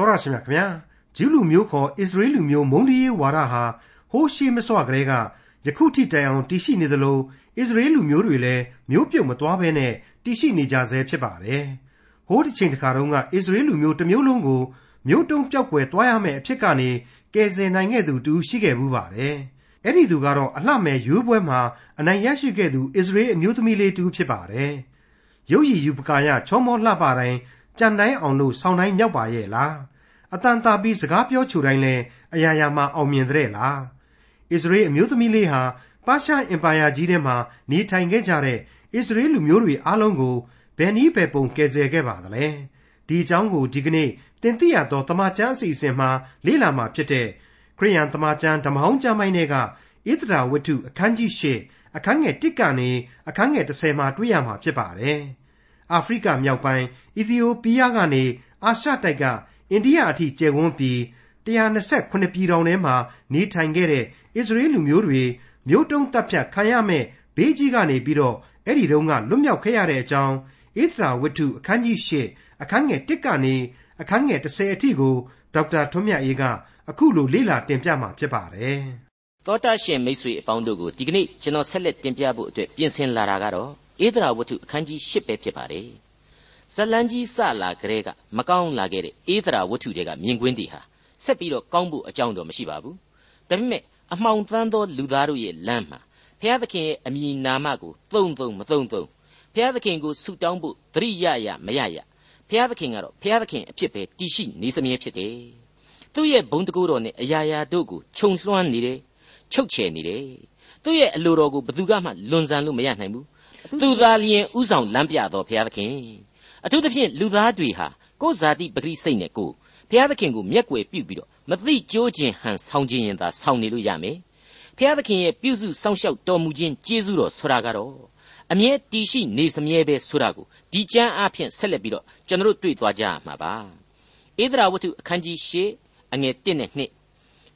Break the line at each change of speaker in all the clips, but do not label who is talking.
တော်ရရှိမြခင်ဗျာဂျူးလူမျိုးခေါ်အစ္စရေးလူမျိုးမုန်းတီးရေးဝါဒဟာဟိုးရှိမစွာကလေးကယခုထိတိုင်အောင်တည်ရှိနေသလိုအစ္စရေးလူမျိုးတွေလည်းမျိုးပြုတ်မသွားဘဲနဲ့တည်ရှိနေကြဆဲဖြစ်ပါတယ်ဟိုးတစ်ချိန်တစ်ခါတုန်းကအစ္စရေးလူမျိုးတစ်မျိုးလုံးကိုမျိုးတုံးပြောက်ွယ်သွားရမယ့်အဖြစ်ကနေကယ်ဆယ်နိုင်ခဲ့သူတူရှိခဲ့မှုပါတယ်အဲ့ဒီသူကတော့အလှမဲ့ရွေးပွဲမှာအနိုင်ရရှိခဲ့သူအစ္စရေးအမျိုးသမီးလေးတူဖြစ်ပါတယ်ရုပ်ရည်ယူပကာယချောမောလှပတိုင်းကြံတိုင်းအောင်လို့ဆောင်းတိုင်းမြောက်ပါရဲ့လား အတန်တာပြီးစကားပြောချိုတိုင်းလဲအရာရာမှာအောင်မြင်တဲ့လားအစ္စရေးအမျိုးသမီးလေးဟာပါရှားအင်ပါယာကြီးထဲမှာနေထိုင်ခဲ့ကြတဲ့အစ္စရေးလူမျိုးတွေအားလုံးကိုဘယ်နည်းပဲပုံကယ်ဆယ်ခဲ့ပါသလဲဒီအကြောင်းကိုဒီကနေ့တင်ပြရတော့တမချန်းအစီအစဉ်မှာလေ့လာမှာဖြစ်တဲ့ခရိယန်တမချန်းဓမ္မဟောင်းကျမ်းပိုင်းတွေကဣသရာဝတ္ထုအခန်းကြီး၈အခန်းငယ်1ကနေအခန်းငယ်30မှာတွေ့ရမှာဖြစ်ပါတယ်အာဖရိကမြောက်ပိုင်းအီသီယိုးပီးယားကနေအာရှတိုက်က အိန္ဒိယအထိကျယ်ဝန်းပြီး128ပြည်တော်ထဲမှာနေထိုင်ခဲ့တဲ့အစ္စရေးလူမျိုးတွေမျိုးတုံးတပ်ဖြတ်ခံရမဲ့ဘေးကြီးကနေပြီးတော့အဲ့ဒီတုန်းကလွတ်မြောက်ခဲ့ရတဲ့အကြောင်းဣသရာဝတ္ထုအခန်းကြီး၈အခန်းငယ်1ကနေအခန်းငယ်30အထိကိုဒေါက်တာထွန်းမြတ်အေးကအခုလိုလေ့လာတင်ပြမှာဖြစ်ပါတယ်။
သောတာရှင်မိတ်ဆွေအပေါင်းတို့ကိုဒီကနေ့ကျွန်တော်ဆက်လက်တင်ပြဖို့အတွက်ပြင်ဆင်လာတာကတော့ဧဒရာဝတ္ထုအခန်းကြီး၈ပဲဖြစ်ပါတယ်။ ဇလန်းကြီးစလာကလေးကမကောင်းလာခဲ့တဲ့ဧဒရာဝတ္ထုတွေကမြင်ကွင်းတည်ဟာဆက်ပြီးတော့ကောင်းဖို့အကြောင်းတော့မရှိပါဘူး။ဒါပေမဲ့အမှောင်သန်းသောလူသားတို့ရဲ့လမ်းမှာဘုရားသခင်ရဲ့အမည်နာမကိုသုံးသုံးမသုံးသုံးဘုရားသခင်ကိုဆုတောင်းဖို့သတိရရမရရဘုရားသခင်ကတော့ဘုရားသခင်အဖြစ်ပဲတည်ရှိနေစမြဲဖြစ်တယ်။သူ့ရဲ့ဘုံတကူတော်နဲ့အရာရာတို့ကိုခြုံလွှမ်းနေတယ်ချုပ်ချယ်နေတယ်။သူ့ရဲ့အလိုတော်ကိုဘယ်သူကမှလွန်ဆန်လို့မရနိုင်ဘူး။သူသာလျင်ဥဆောင်လမ်းပြတော်ဘုရားသခင် အထူးသဖြင့်လူသားတွေဟာကိုယ်ဇာတိပဂရိစိတ်နဲ့ကိုဘုရားသခင်ကိုမျက်ကွယ်ပြုပြီးတော့မသိကြိုးခြင်းဟန်ဆောင်ခြင်းရင်သာဆောင်နေလို့ရမယ်။ဘုရားသခင်ရဲ့ပြုစုစောင့်ရှောက်တော်မူခြင်းကျေးဇူးတော်ဆိုတာကတော့အမြဲတည်ရှိနေစမြဲပဲဆိုတာကိုဒီကျမ်းအားဖြင့်ဆက်လက်ပြီးတော့ကျွန်တော်တို့တွေ့သွားကြရမှာပါ။ဧဒရာဝတ္ထုအခန်းကြီး၈အငယ်၁နဲ့၂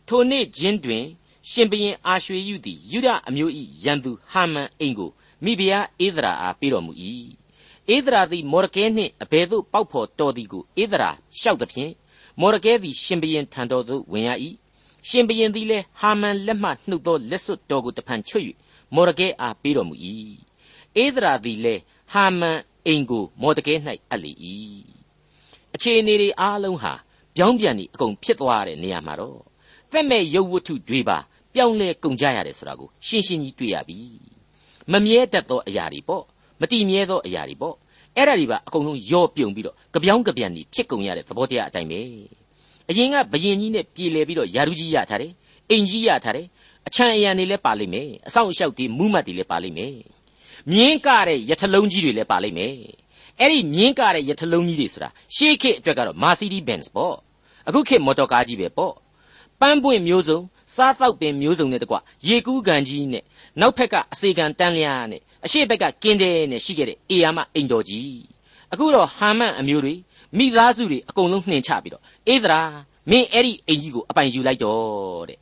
ထိုနေ့ချင်းတွင်ရှင်ဘရင်အာရွှေယုသည်ယူဒအမျိုး၏ရန်သူဟာမန်အိမ်ကိုမိဖုရားဧဒရာအားပေးတော်မူ၏။ ဧဒရာသည်မော်ရကဲနှင့်အဘယ်သို့ပေါက်ဖော်တော်သည်ကိုဧဒရာလျှောက်သဖြင့်မော်ရကဲသည်ရှင်ဘရင်ထံတော်သို့ဝင်ရ၏ရှင်ဘရင်သည်လည်းဟာမန်လက်မှနှုတ်သောလက်စွပ်တော်ကိုတဖန်ချွတ်၍မော်ရကဲအားပေးတော်မူ၏ဧဒရာသည်လည်းဟာမန်အိမ်ကိုမော်တကဲ၌အပ်လေ၏အခြေအနေတွေအားလုံးဟာပြောင်းပြန်နေအကုန်ဖြစ်သွားတဲ့နေရာမှာတော့သက်မဲ့ရုပ်ဝတ္ထုတွေပါပြောင်းလဲကုန်ကြရတယ်ဆိုတာကိုရှင်းရှင်းကြီးတွေ့ရပြီမမြဲတတ်သောအရာတွေပေါ့ မတည်မြဲသောအရာတွေပေါ့အဲ့ဒါတွေပါအကုန်လုံးရော့ပြုံပြီးတော့ကြပြောင်းကြပြန်နေဖြစ်ကုန်ရတဲ့သဘောတရားအတိုင်းပဲအရင်ကဘယင်ကြီးနဲ့ပြည်လဲပြီးတော့ယာရုကြီးရထားတယ်အိမ်ကြီးရထားတယ်အချမ်းအယံတွေလည်းပါလိမ့်မယ်အဆောင်အရှောက်တွေမူးမတ်တွေလည်းပါလိမ့်မယ်မြင်းကတဲ့ရထလုံးကြီးတွေလည်းပါလိမ့်မယ်အဲ့ဒီမြင်းကတဲ့ရထလုံးကြီးတွေဆိုတာရှေးခေတ်အတွက်ကတော့ Mercedes Benz ပေါ့အခုခေတ်မော်တော်ကားကြီးပဲပေါ့ပန်းပွင့်မျိုးစုံစားတောက်ပင်မျိုးစုံနဲ့တကွရေကူးကန်ကြီးနဲ့နောက်ဖက်ကအစေကန်တန်းလျားနဲ့ အရှိဘက်ကကင်းတယ်နဲ့ရှိခဲ့တဲ့အေယာမအိမ်တော်ကြီးအခုတော့ဟာမန်အမျိုးတွေမိသားစုတွေအကုန်လုံးနှင်ချပြီးတော့အေးသလားမင်းအဲ့ဒီအိမ်ကြီးကိုအပိုင်ယူလိုက်တော့တဲ့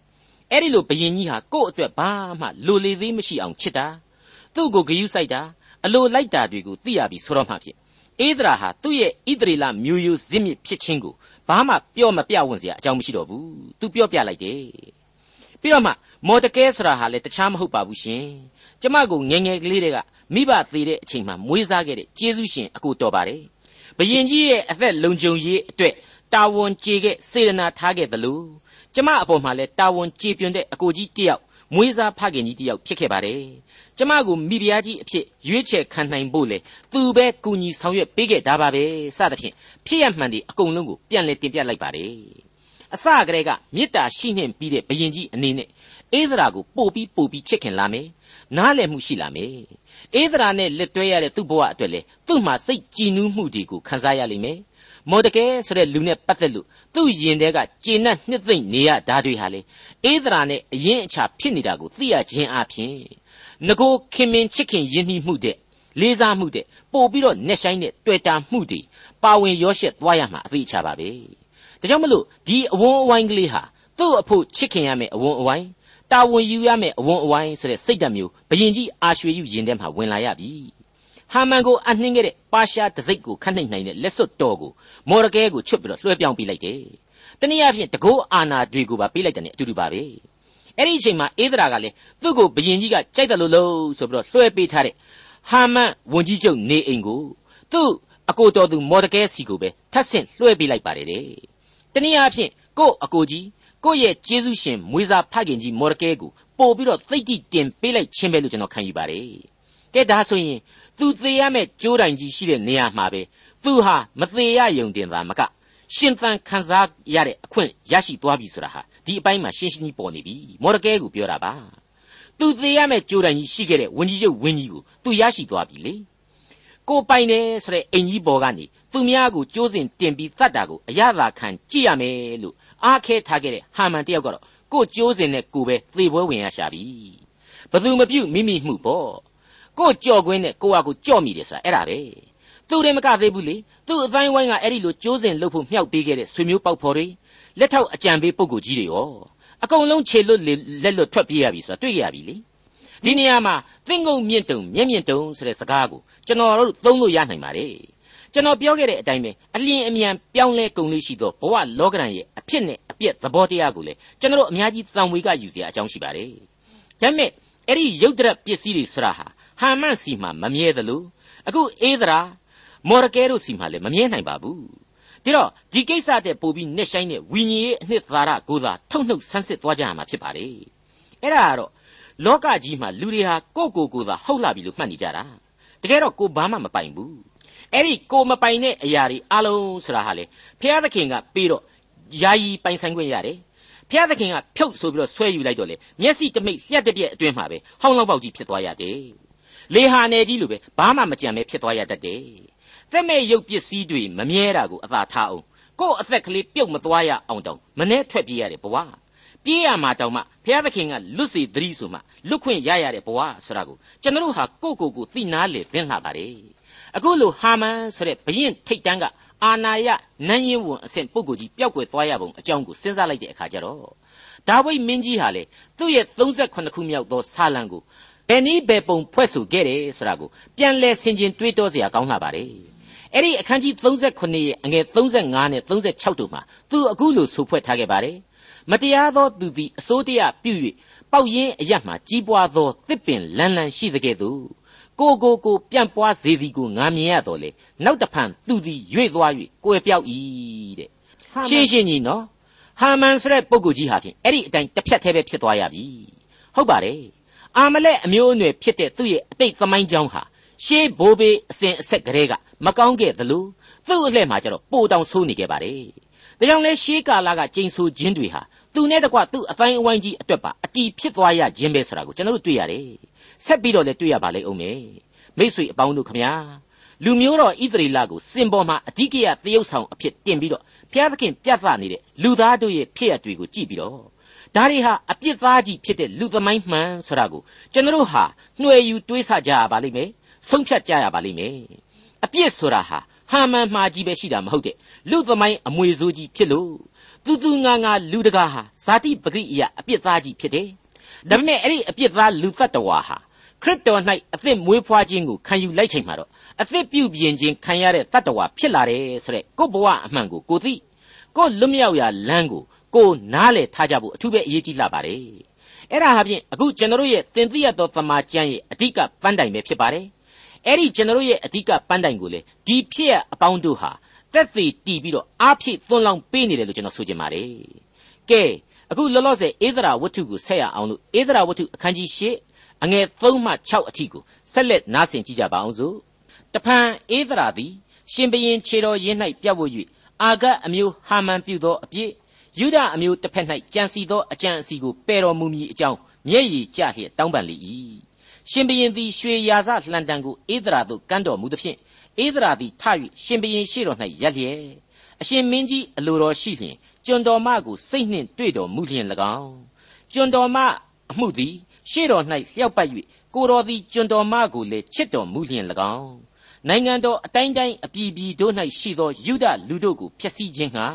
အဲ့ဒီလိုဘယင်ကြီးဟာကို့အတွက်ဘာမှလိုလေသေးမရှိအောင်ချစ်တာသူ့ကိုဂယုစိုက်တာအလိုလိုက်တာတွေကိုသိရပြီဆိုတော့မှဖြစ်အေးသရာဟာသူ့ရဲ့ဣသရေလမျိုးရိုးဇစ်မြစ်ဖြစ်ခြင်းကိုဘာမှပြောမပြဝင့်စရာအကြောင်းမရှိတော့ဘူးသူပြောပြလိုက်တယ်ပြီးတော့မှမော်တကဲဆိုတာဟာလည်းတခြားမဟုတ်ပါဘူးရှင် ကျမကိုငငယ်ကလေးတွေကမိဘသေးတဲ့အချိန်မှာမွေးစားခဲ့တဲ့ကျေးဇူးရှင်အကိုတော်ပါတယ်ဘယင်ကြီးရဲ့အသက်လုံခြုံရေးအတွက်တာဝန်ကျေခဲ့စေတနာထားခဲ့သလိုကျမအပေါ်မှာလည်းတာဝန်ကျေပြွန်တဲ့အကိုကြီးတယောက်မွေးစားဖခင်ကြီးတယောက်ဖြစ်ခဲ့ပါတယ်ကျမကိုမိဖုရားကြီးအဖြစ်ရွေးချယ်ခံနိုင်ဖို့လေသူပဲကူညီဆောင်ရွက်ပေးခဲ့တာပါပဲစသဖြင့်ဖြစ်ရမှန်ဒီအကုန်လုံးကိုပြန်လဲတင်ပြလိုက်ပါတယ်အစကတည်းကမေတ္တာရှိနှင့်ပြီးတဲ့ဘယင်ကြီးအနေနဲ့အေးသရာကိုပို့ပြီးပို့ပြီးချစ်ခင်လာမယ် နားလည်မှုရှိလာမယ်အေးသရာနဲ့လက်တွဲရတဲ့သူ့ဘဝအတွက်လေသူ့မှာစိတ်ကြည်နူးမှုတွေကိုခံစားရလိမ့်မယ်မော်ဒကဲဆိုတဲ့လူနဲ့ပတ်သက်လို့သူ့ယင်တဲ့ကကျေနပ်နှစ်သိမ့်နေရဓာတွေဟာလေအေးသရာနဲ့အရင်အချာဖြစ်နေတာကိုသိရခြင်းအပြင်ငကိုခင်မင်ချစ်ခင်ယဉ်နှီးမှုတဲ့လေးစားမှုတဲ့ပို့ပြီးတော့နှက်ဆိုင်တဲ့တွေ့တာမှုတွေပါဝင်ရောရှက်သွားရမှာအသေးချပါပဲဒါကြောင့်မလို့ဒီအဝန်းအဝိုင်းကလေးဟာသူ့အဖို့ချစ်ခင်ရမယ့်အဝန်းအဝိုင်း တာဝန်ယူရမယ့်အဝန်းအဝိုင်းဆိုတဲ့စိတ်ဓာတ်မျိုးဘယင်ကြီးအာရွှေယူရင်ထဲမှာဝင်လာရပြီဟဟာမန်ကိုအနှင်းခဲ့တဲ့ပါရှားတစိ့ကိုခတ်နှိမ့်နိုင်တဲ့လက်စွပ်တော်ကိုမော်ရကဲကိုချွတ်ပြီးတော့လွှဲပြောင်းပေးလိုက်တယ်။တနည်းအားဖြင့်တကောအာနာတွေကိုပါပေးလိုက်တယ်နဲ့အတူတူပါပဲ။အဲ့ဒီအချိန်မှာအေးဒရာကလည်းသူ့ကိုဘယင်ကြီးကကြိုက်တယ်လို့လို့ဆိုပြီးတော့လွှဲပေးထားတဲ့ဟာမန်ဝန်ကြီးချုပ်နေအိမ်ကိုသူ့အကိုတော်သူမော်ဒကဲစီကိုပဲထပ်ဆင့်လွှဲပေးလိုက်ပါတယ်တဲ့။တနည်းအားဖြင့်ကို့အကိုကြီး ကိုယ့်ရဲ့ကျေးဇူးရှင်မွေးစားဖခင်ကြီးမော်ဒကဲကိုပို့ပြီးတော့သိတိတင်ပေးလိုက်ခြင်းပဲလို့ကျွန်တော်ခံယူပါတယ်။ကဲဒါဆိုရင်သူသေရမဲ့ကြိုးတိုင်ကြီးရှိတဲ့နေရာမှာပဲသူဟာမသေးရယုံတင်တာမကရှင်သန်ခံစားရတဲ့အခွင့်ရရှိသွားပြီဆိုတာဟာဒီအပိုင်းမှာရှင်းရှင်းကြီးပေါ်နေပြီမော်ဒကဲကိုပြောတာပါသူသေးရမဲ့ကြိုးတိုင်ကြီးရှိခဲ့တဲ့ဝင်းကြီးရုပ်ဝင်းကြီးကိုသူရရှိသွားပြီလေကိုပိုင်တယ်ဆိုတဲ့အိမ်ကြီးပေါ်ကနေသူများကိုကြိုးစင်တင်ပြီးသတ်တာကိုအရသာခံကြည့်ရမယ်လို့ အားခဲထားခဲ့တဲ့ဟာမန်တယောက်ကတော့ကိုကြိုးစင်နဲ့ကိုပဲသေပွဲဝင်ရရှာပြီဘသူမပြုတ်မိမိမှုပေါ့ကိုကြော်ကွင်းနဲ့ကိုကကိုကြော့မိတယ်ဆိုတာအဲ့ဒါပဲသူတွေမကသေးဘူးလေသူ့အတိုင်းဝိုင်းကအဲ့ဒီလိုကြိုးစင်လှုပ်ဖို့မြှောက်ပေးခဲ့တဲ့ဆွေမျိုးပေါက်ဖော်တွေလက်ထောက်အကြံပေးပုဂ္ဂိုလ်ကြီးတွေရောအကုန်လုံးခြေလွတ်လက်လွတ်ထွက်ပြေးရပြီဆိုတာတွေ့ရပြီလေဒီနေရာမှာသင်္ကုံမြင့်တုံမြင့်မြင့်တုံဆိုတဲ့စကားကိုကျွန်တော်တို့သုံးလို့ရနိုင်ပါတယ် ကျွန်တော်ပြောခဲ့တဲ့အတိုင်းပဲအလျင်အမြန်ပြောင်းလဲကုန်လေးရှိသောဘဝလောကဓာတ်ရဲ့အဖြစ်နဲ့အပျက်သဘောတရားကိုလည်းကျွန်တော်အများကြီးသံဝေကယူเสียအကြောင်းရှိပါတယ်။ဒါပေမဲ့အဲ့ဒီရုပ်တရက်ပစ္စည်းတွေဆရာဟာဟာမန်စီမှာမမြဲသလိုအခုအေးသရာမော်ရကဲတို့စီမှာလည်းမမြဲနိုင်ပါဘူး။ဒါတော့ဒီကိစ္စတဲ့ပို့ပြီးနှက်ဆိုင်တဲ့ဝိညာဉ်ရေးအနှစ်သာရကိုသာထုတ်နှုတ်ဆန်းစစ်သွားကြရမှာဖြစ်ပါလေ။အဲ့ဒါကတော့လောကကြီးမှာလူတွေဟာကိုယ့်ကိုယ်ကိုယ်သာဟုတ်လာပြီလို့မှတ်နေကြတာ။တကယ်တော့ကိုဘာမှမပိုင်ဘူး အဲ့ဒီကိုမပိုင်တဲ့အရာတွေအလုံးဆိုတာဟာလေဘုရားသခင်ကပြီးတော့ယာယီပိုင်ဆိုင်ခွင့်ရတယ်ဘုရားသခင်ကဖြုတ်ဆိုပြီးတော့ဆွဲယူလိုက်တော့လေမျက်စိတမိတ်လျှက်တစ်ပြက်အတွင်းမှာပဲဟောင်းလောက်ပေါက်ကြီးဖြစ်သွားရတယ်လေဟာနယ်ကြီးလိုပဲဘာမှမကြံပဲဖြစ်သွားရတတ်တယ်သက်မဲ့ရုပ်ပစ္စည်းတွေမမြဲတာကိုအသာထားအောင်ကိုယ့်အသက်ကလေးပြုတ်မသွားရအောင်တောင်မနှဲထွက်ပြေးရတယ်ဘဝပြေးရမှာတောင်မှဘုရားသခင်ကလွတ်စေသတိဆိုမှလွတ်ခွင့်ရရတဲ့ဘဝဆိုတာကိုကျွန်တော်တို့ဟာကိုယ့်ကိုယ်ကိုသိနာလေသင်လှပါတယ် အခုလိုဟာမန်ဆိုတဲ့ဘရင်ထိတ်တန်းကအာနာယနန်းရင်ဝန်အဆင့်ပုဂ္ဂိုလ်ကြီးပျောက်ကွယ်သွားရပုံအကြောင်းကိုစဉ်းစားလိုက်တဲ့အခါကျတော့ဒါဝိမင်းကြီးဟာလေသူ့ရဲ့38ခုမြောက်သောဆာလံကိုဘယ်နည်းဘယ်ပုံဖွဲ့ဆိုခဲ့တယ်ဆိုတာကိုပြန်လဲဆင်ခြင်တွေးတောစရာကောင်းလာပါတယ်အဲ့ဒီအခန်းကြီး38ရဲ့အငယ်35နဲ့36တို့မှာသူအခုလိုဆိုဖွဲ့ထားခဲ့ပါတယ်မတရားသောသူသည်အစိုးတရားပြု၍ပေါက်ရင်းအရမှကြီးပွားသောတစ်ပင်လန်းလန်းရှိတဲ့ကဲ့သို့ ကိုကိုကိုပြန့်ပွားစေသည်ကိုငါမြင်ရတော့လေနောက်တဖန်သူသည်ရွေ့သွား၍ကိုယ်ပြောက်၏တဲ့ရှင်းရှင်းကြီးနော်ဟာမန်ဆိုတဲ့ပုဂ္ဂိုလ်ကြီးဟာဖြင့်အဲ့ဒီအတိုင်းတစ်ဖြတ်သေးပဲဖြစ်သွားရပြီဟုတ်ပါတယ်အာမလက်အမျိုးအနွယ်ဖြစ်တဲ့သူ့ရဲ့အတိတ်သမိုင်းကြောင်းဟာရှေးဘိုးဘေးအစဉ်အဆက်ကလေးကမကောင်းခဲ့သလိုသူ့အလှဲ့မှာကျတော့ပိုတောင်ဆိုးနေခဲ့ပါတယ်ဒါကြောင့်လဲရှေးကာလကကျိန်ဆိုခြင်းတွေဟာသူနဲ့တကွသူ့အတိုင်းအဝိုင်းကြီးအတွက်ပါအတီးဖြစ်သွားရခြင်းပဲဆိုတာကိုကျွန်တော်တို့တွေ့ရတယ် ဆက်ပြီးတော့လည်းတွေ့ရပါလိမ့်အောင်မယ်မိษွေအပေါင်းတို့ခမညာလူမျိုးတော်ဣသရေလကိုစင်ပေါ်မှာအဓိကရတရုတ်ဆောင်အဖြစ်တင်ပြီးတော့ဘုရားသခင်ပြသနေတဲ့လူသားတို့ရဲ့ဖြစ်ရတွေကိုကြည့်ပြီးတော့ဒါတွေဟာအပြစ်သားကြီးဖြစ်တဲ့လူသမိုင်းမှန်ဆိုတာကိုကျွန်တော်တို့ဟာနှွယ်ယူတွေးဆကြရပါလိမ့်မယ်ဆုံးဖြတ်ကြရပါလိမ့်မယ်အပြစ်ဆိုတာဟာဟာမန်မှာကြီးပဲရှိတာမဟုတ်တဲ့လူသမိုင်းအမွေဆိုးကြီးဖြစ်လို့သူသူငါငါလူတကာဟာဇာတိပဂရိအယအပြစ်သားကြီးဖြစ်တယ်ဒါပေမဲ့အဲ့ဒီအပြစ်သားလူသတ္တဝါဟာ ခရစ်တော်၌အသက်မွေးဖွားခြင်းကိုခံယူလိုက်ချိန်မှာတော့အသက်ပြုပြင်ခြင်းခံရတဲ့တတ္တဝါဖြစ်လာတယ်ဆိုတဲ့ကိုယ့်ဘဝအမှန်ကိုကိုသိကိုလွတ်မြောက်ရာလမ်းကိုကိုနားလေထားကြဖို့အထူးပဲအရေးကြီးလာပါတယ်အဲ့ဒါဟာဖြင့်အခုကျွန်တော်ရဲ့သင်သိရသောသမာကျမ်းရဲ့အဓိကပန်းတိုင်ပဲဖြစ်ပါတယ်အဲ့ဒီကျွန်တော်ရဲ့အဓိကပန်းတိုင်ကိုလေဒီဖြစ်ရအပေါင်းတို့ဟာတက်သေးတီးပြီးတော့အားဖြည့်သွန်းလောင်းပေးနေတယ်လို့ကျွန်တော်ဆိုချင်ပါတယ်ကဲအခုလောလောဆယ်ဧဒရာဝတ္ထုကိုဆက်ရအောင်လို့ဧဒရာဝတ္ထုအခန်းကြီး၈ အငယ်3မှ6အထိကိုဆက်လက်နားဆင်ကြည့်ကြပါအောင်စို့တဖန်ဧဒရာသည်ရှင်ဘရင်ခြေတော်ရင်း၌ပြတ်ဝတ်၍အာဂတ်အမျိုးဟာမန်ပြုသောအပြစ်ယူဒအမျိုးတစ်ဖက်၌ကြံစီသောအကြံအစီကိုပယ်တော်မူမည်အကြောင်းမျက်ရည်ကျလျက်တောင်းပန်လေ၏ရှင်ဘရင်သည်ရွှေရာဇလှန်တံကိုဧဒရာသို့ကမ်းတော်မူသဖြင့်ဧဒရာသည်ထ၍ရှင်ဘရင်ရှေ့တော်၌ရက်လျက်အရှင်မင်းကြီးအလိုတော်ရှိလျင်ကျွန်တော်မကိုစိတ်နှင့်တွေ့တော်မူလျင်၎င်းကျွန်တော်မအမှုသည် ရှေ့တော်၌လျှောက်ပတ်၍ကိုတော်သည်ကျွန်တော်မကိုလည်းချစ်တော်မူလျင်၎င်းနိုင်ငံတော်အတိုင်းတိုင်းအပြည်ပြည်တို့၌ရှိသောယုဒလူတို့ကိုဖျက်ဆီးခြင်းဟာ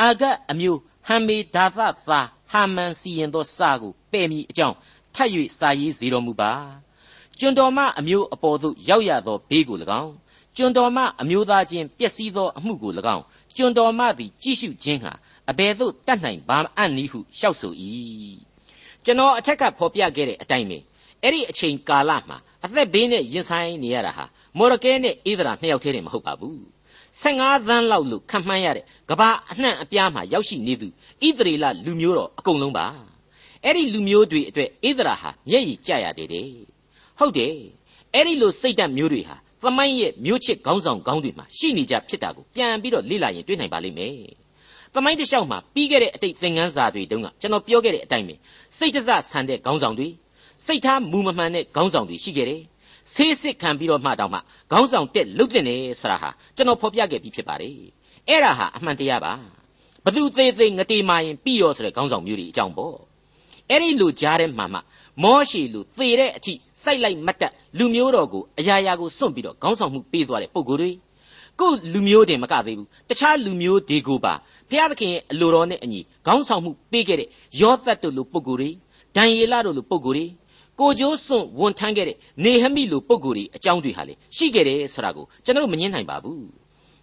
အာဂတ်အမျိုးဟံမေဒါသသာဟာမန်စီရင်သောစာကိုပယ်မိအကြောင်းထပ်၍စာရေးစေတော်မူပါကျွန်တော်မအမျိုးအပေါ်သို့ရောက်ရသောဘေးကို၎င်းကျွန်တော်မအမျိုးသားချင်းပျက်စီးသောအမှုကို၎င်းကျွန်တော်မသည်ကြည့်ရှုခြင်းဟာအဘယ်သို့တတ်နိုင်ပါအံ့နည်းဟုရှောက်ဆို၏ ကျွန်တော်အထက်ကဖော်ပြခဲ့တဲ့အတိုင်းပဲအဲ့ဒီအချိန်ကာလမှာအသက်ဘေးနဲ့ရင်ဆိုင်နေရတာဟာမော်ရကဲနဲ့ဣသရာနှစ်ယောက်တည်းတည်းမဟုတ်ပါဘူး15သန်းလောက်လို့ခန့်မှန်းရတဲ့ကဘာအနှံ့အပြားမှာရောက်ရှိနေသူဣသရေလလူမျိုးတော်အကုန်လုံးပါအဲ့ဒီလူမျိုးတွေအတွက်ဣသရာဟာမျက်ရည်ကျရသေးတယ်ဟုတ်တယ်အဲ့ဒီလိုစိတ်ဓာတ်မျိုးတွေဟာသမိုင်းရဲ့မျိုးချစ်ခေါင်းဆောင်ခေါင်းတွေမှာရှိနေကြဖြစ်တာကိုပြန်ပြီးတော့လေ့လာရင်တွေ့နိုင်ပါလိမ့်မယ် သမိုင်းတစ်လျှောက်မှာပြီးခဲ့တဲ့အတိတ်သင်ခန်းစာတွေတုန်းကကျွန်တော်ပြောခဲ့တဲ့အတိုင်းပဲစိတ်တစဆန်တဲ့ခေါင်းဆောင်တွေစိတ်ထားမူမမှန်တဲ့ခေါင်းဆောင်တွေရှိခဲ့တယ်ဆေးစစ်ခံပြီးတော့မှတောင်မှခေါင်းဆောင်တက်လုတ်တဲ့နေဆိုတာဟာကျွန်တော်ဖော်ပြခဲ့ပြီးဖြစ်ပါတယ်အဲ့ဒါဟာအမှန်တရားပါဘသူသေးသေးငတေမာရင်ပြီးရောဆိုတဲ့ခေါင်းဆောင်မျိုးတွေအကြောင်းပေါ့အဲ့ဒီလူကြားထဲမှာမှမောရှိလူသေတဲ့အထိစိုက်လိုက်မတ်တက်လူမျိုးတော်ကိုအရာရာကိုစွန့်ပြီးတော့ခေါင်းဆောင်မှုပေးသွားတဲ့ပုံကိုယ်တွေကိုလူမျိုးတင်မကသေးဘူးတခြားလူမျိုးတွေကိုပါ ဘုရားသခင်ရဲ့အလိုတော်နဲ့အညီခေါင်းဆောင်မှုပေးခဲ့တဲ့ယောသတ်တို့လိုပုံကိုယ်တွေဒံယေလတို့လိုပုံကိုယ်တွေကိုကျိုးစွန့်ဝန်ထမ်းခဲ့တဲ့နေဟမိလိုပုံကိုယ်တွေအကြောင်းတွေဟာလေရှိခဲ့တယ်ဆိုတာကိုကျွန်တော်မငင်းနိုင်ပါဘူး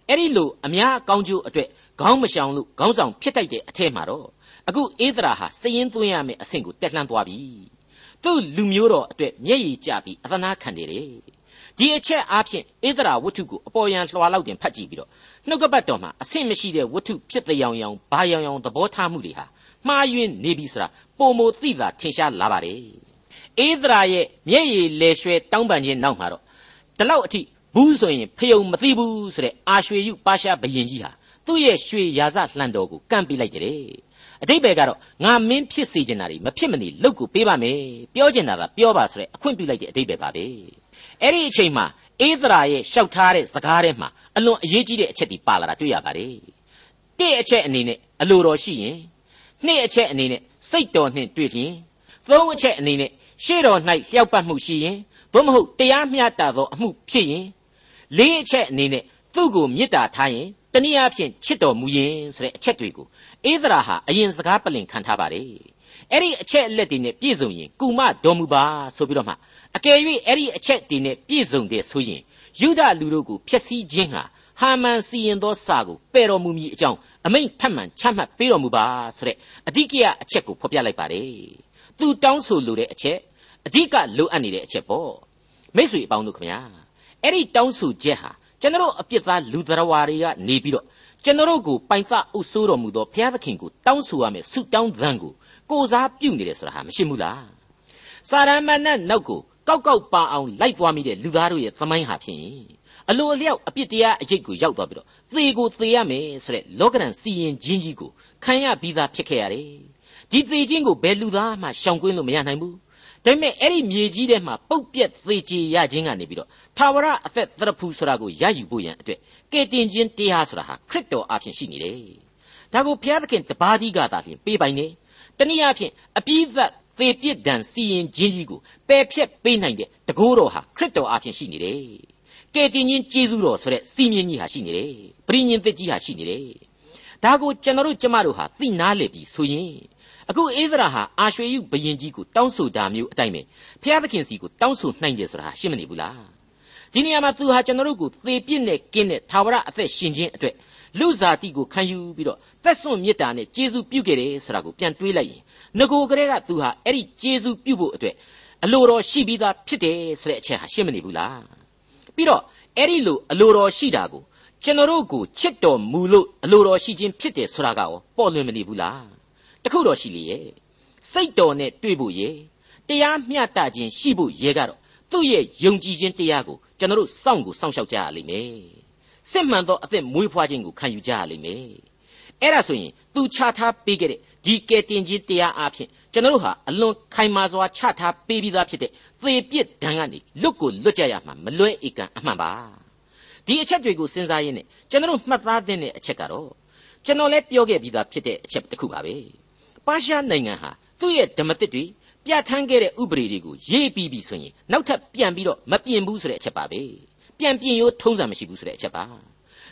အဲ့ဒီလိုအများအကောင်းကျိုးအတွက်ခေါင်းမရှောင်လို့ခေါင်းဆောင်ဖြစ်တတ်တဲ့အထက်မှာတော့အခုအေးသရာဟာစည်ရင်သွင်းရမယ့်အဆင့်ကိုတက်လှမ်းသွားပြီသူ့လူမျိုးတော်အတွက်မျက်ရည်ကျပြီးအသနာခံနေတယ် ဒီအချက်အားဖြင့်ဧဒရာဝတ္ထုကိုအပေါ်ယံလွှာလောက်တင်ဖတ်ကြည့်ပြီးတော့နှုတ်ကပတ်တော်မှာအဆင့်မရှိတဲ့ဝတ္ထုဖြစ်တဲ့ရောင်ရောင်ဘာရောင်ရောင်သဘောထားမှုတွေဟာမှားယွင်းနေပြီဆိုတာပုံမသိတာထင်ရှားလာပါတယ်ဧဒရာရဲ့မျက်ရည်လေရွှဲတောင်းပန်ခြင်းနောက်မှာတော့ဒီလောက်အထိဘူးဆိုရင်ဖယုံမသိဘူးဆိုတဲ့အာရွှေယုပါရှားဘယင်ကြီးဟာသူ့ရဲ့ရွှေရာဇလှန်တော်ကိုကန့်ပြလိုက်တယ်အတိတ်ဘယ်ကတော့ငါမင်းဖြစ်စေချင်တာတွေမဖြစ်မနေလုပ်ကိုပေးပါမယ်ပြောချင်တာကပြောပါဆိုတဲ့အခွင့်ပြုလိုက်တဲ့အတိတ်ဘယ်ပါပဲ အဲ့ဒီအချိန်မှာအေးသရာရဲ့ရှောက်ထားတဲ့စကားထဲမှာအလွန်အရေးကြီးတဲ့အချက်တွေပါလာတာတွေ့ရပါတယ်တစ်အချက်အနေနဲ့အလိုတော်ရှိရင်နှစ်အချက်အနေနဲ့စိတ်တော်နှင့်တွေ့လျင်သုံးအချက်အနေနဲ့ရှေ့တော်၌လျှောက်ပတ်မှုရှိရင်သို့မဟုတ်တရားမျှတသောအမှုဖြစ်ရင်လေးအချက်အနေနဲ့သူ့ကိုမေတ္တာထားရင်တနည်းအားဖြင့်ချစ်တော်မူရင်ဆိုတဲ့အချက်တွေကိုအေးသရာဟာအရင်စကားပလင်ခံထားပါတယ်အဲ့ဒီအချက်အလက်တွေနဲ့ပြည့်စုံရင်ကုမတော်မူပါဆိုပြီးတော့မှ အကယ်၍အဲ့ဒီအချက်တွေနဲ့ပြည့်စုံတဲ့ဆိုရင်ယူဒလူတို့ကိုဖျက်ဆီးခြင်းဟာဟာမန်စီရင်သောစာကိုပယ်တော်မူမည်အကြောင်းအမိန့်ထပ်မံချမှတ်ပေးတော်မူပါဆိုတဲ့အဓိကရအချက်ကိုဖော်ပြလိုက်ပါတယ်သူတောင်းဆိုလိုတဲ့အချက်အဓိကလိုအပ်နေတဲ့အချက်ပေါ့မိတ်ဆွေအပေါင်းတို့ခမညာအဲ့ဒီတောင်းဆိုချက်ဟာကျွန်တော်အပြစ်သားလူတော်ဝါတွေကနေပြီးတော့ကျွန်တော်ကိုပိုင်သအုပ်ဆိုးတော်မူသောဘုရားသခင်ကိုတောင်းဆိုရမယ်ဆုတောင်းသံကိုကိုစားပြုနေတယ်ဆိုတာဟာမရှိဘူးလားစာရမဏတ်နောက်ကို ကောက်ကောက်ပါအောင်လိုက်သွားမိတဲ့လူသားတို့ရဲ့သမိုင်းဟာဖြင့်အလိုအလျောက်အပြစ်တရားအကျိတ်ကိုရောက်သွားပြီးတော့သေကိုသေရမယ်ဆိုတဲ့လောကရန်စီရင်ခြင်းကြီးကိုခံရပြီးသားဖြစ်ခဲ့ရတယ်ဒီသေခြင်းကိုဘယ်လူသားမှရှောင်ကွင်းလို့မရနိုင်ဘူးဒါပေမဲ့အဲ့ဒီမြေကြီးထဲမှာပုတ်ပြက်သေးချေရခြင်းကနေပြီးတော့သာဝရအသက်သရဖူဆိုတာကိုရယူဖို့ရန်အတွက်ကဲတင်ခြင်းတရားဆိုတာဟာခရစ်တော်အဖြစ်ရှိနေတယ်။ဒါကိုဘုရားသခင်တပါးဒီကသာဖြင့်ပေးပိုင်နေ။တနည်းအားဖြင့်အပြည့်သက် သေပြစ်ဒဏ်စီရင်ခြင်းကြီးကိုပယ်ဖြတ်ပေးနိုင်တဲ့တကိုးတော်ဟာခရစ်တော်အဖြစ်ရှိနေတယ်။ကဲတင်ခြင်းကျေးဇူးတော်ဆိုတဲ့စီမင်းကြီးဟာရှိနေတယ်။ပရိညင်သက်ကြီးဟာရှိနေတယ်။ဒါကိုကျွန်တော်တို့ကျမတို့ဟာသိနာလေပြီဆိုရင်အခုဧဒရာဟာအာရွှေယုဘယင်ကြီးကိုတောင်းဆိုတာမျိုးအတိုင်းပဲဖျားသခင်စီကိုတောင်းဆိုနိုင်တယ်ဆိုတာရှင်းမနေဘူးလားဒီနေရာမှာသူဟာကျွန်တော်တို့ကိုသေပြစ်နဲ့ကင်းတဲ့သာဝရအသက်ရှင်ခြင်းအတွက်လူစားတိကိုခံယူပြီးတော့သက်စွန့်မေတ္တာနဲ့ကျေးဇူးပြုခဲ့တယ်ဆိုတာကိုပြန်တွေးလိုက်ရင် ငကိုကလေးကသူဟာအဲ့ဒီကျေးဇူးပြုဖို့အတွက်အလိုတော်ရှိပြီးသားဖြစ်တယ်ဆိုတဲ့အချက်ဟာရှင်းမနေဘူးလားပြီးတော့အဲ့ဒီလိုအလိုတော်ရှိတာကိုကျွန်တော်တို့ကိုချစ်တော်မူလို့အလိုတော်ရှိခြင်းဖြစ်တယ်ဆိုတာကရောပေါ်လွင်မနေဘူးလားတခုတော့ရှိလေရဲ့စိတ်တော်နဲ့တွေ့ဖို့ရဲ့တရားမျှတခြင်းရှိဖို့ရဲ့ကတော့သူ့ရဲ့ယုံကြည်ခြင်းတရားကိုကျွန်တော်တို့စောင့်ကိုစောင့်ရှောက်ကြရလိမ့်မယ်စစ်မှန်သောအသက်မွေးဖွားခြင်းကိုခံယူကြရလိမ့်မယ်အဲ့ဒါဆိုရင်သူချထားပေးခဲ့တဲ့ ဒီကယ်တင်ခြင်းတရားအဖြစ်ကျွန်တော်တို့ဟာအလွန်ခိုင်မာစွာချထားပေးပြီးသားဖြစ်တဲ့သေပြစ်ဒဏ်ကနေလွတ်ကိုလွတ်ကြရမှာမလွဲဧကန်အမှန်ပါဒီအချက်တွေကိုစဉ်းစားရင်းနဲ့ကျွန်တော်တို့မှတ်သားတဲ့အချက်ကတော့ကျွန်တော်လည်းပြောခဲ့ပြီးသားဖြစ်တဲ့အချက်တစ်ခုပါပဲပါရှားနိုင်ငံဟာသူ့ရဲ့ဓမ္မသစ်တွေပြဋ္ဌာန်းခဲ့တဲ့ဥပဒေတွေကိုရေးပြီးပြီဆိုရင်နောက်ထပ်ပြန်ပြီးတော့မပြင်ဘူးဆိုတဲ့အချက်ပါပဲပြန်ပြင်ရိုးထုံးစံမရှိဘူးဆိုတဲ့အချက်ပါ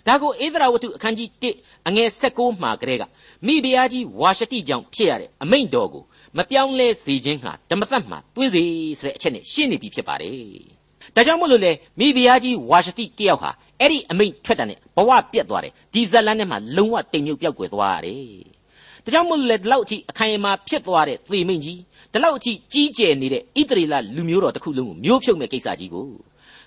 ဒါကိုဧသရာဝတ္ထုအခန်းကြီး1အငယ်16မှာကလေးကမိဖုရားကြီးဝါရှတိကြောင့်ဖြစ်ရတဲ့အမိန့်တော်ကိုမပြောင်းလဲစေခြင်းဟာဓမ္မသတ်မှာတွင်းစေဆိုတဲ့အချက်နဲ့ရှင်းနေပြီဖြစ်ပါတယ်ဒါကြောင့်မို့လို့လေမိဖုရားကြီးဝါရှတိတယောက်ဟာအဲ့ဒီအမိန့်ထွက်တာနဲ့ဘဝပြတ်သွားတယ်ဒီဇက်လန်းထဲမှာလုံးဝတိမ်မြုပ်ပြောက်ကွယ်သွားရတယ်ဒါကြောင့်မို့လို့လေဒီလောက်အထိအခိုင်အမာဖြစ်သွားတဲ့သေမိန့်ကြီးဒီလောက်အထိကြီးကျယ်နေတဲ့ဣသရေလလူမျိုးတော်တစ်ခုလုံးကိုမျိုးဖြုတ်မဲ့ကိစ္စကြီးကို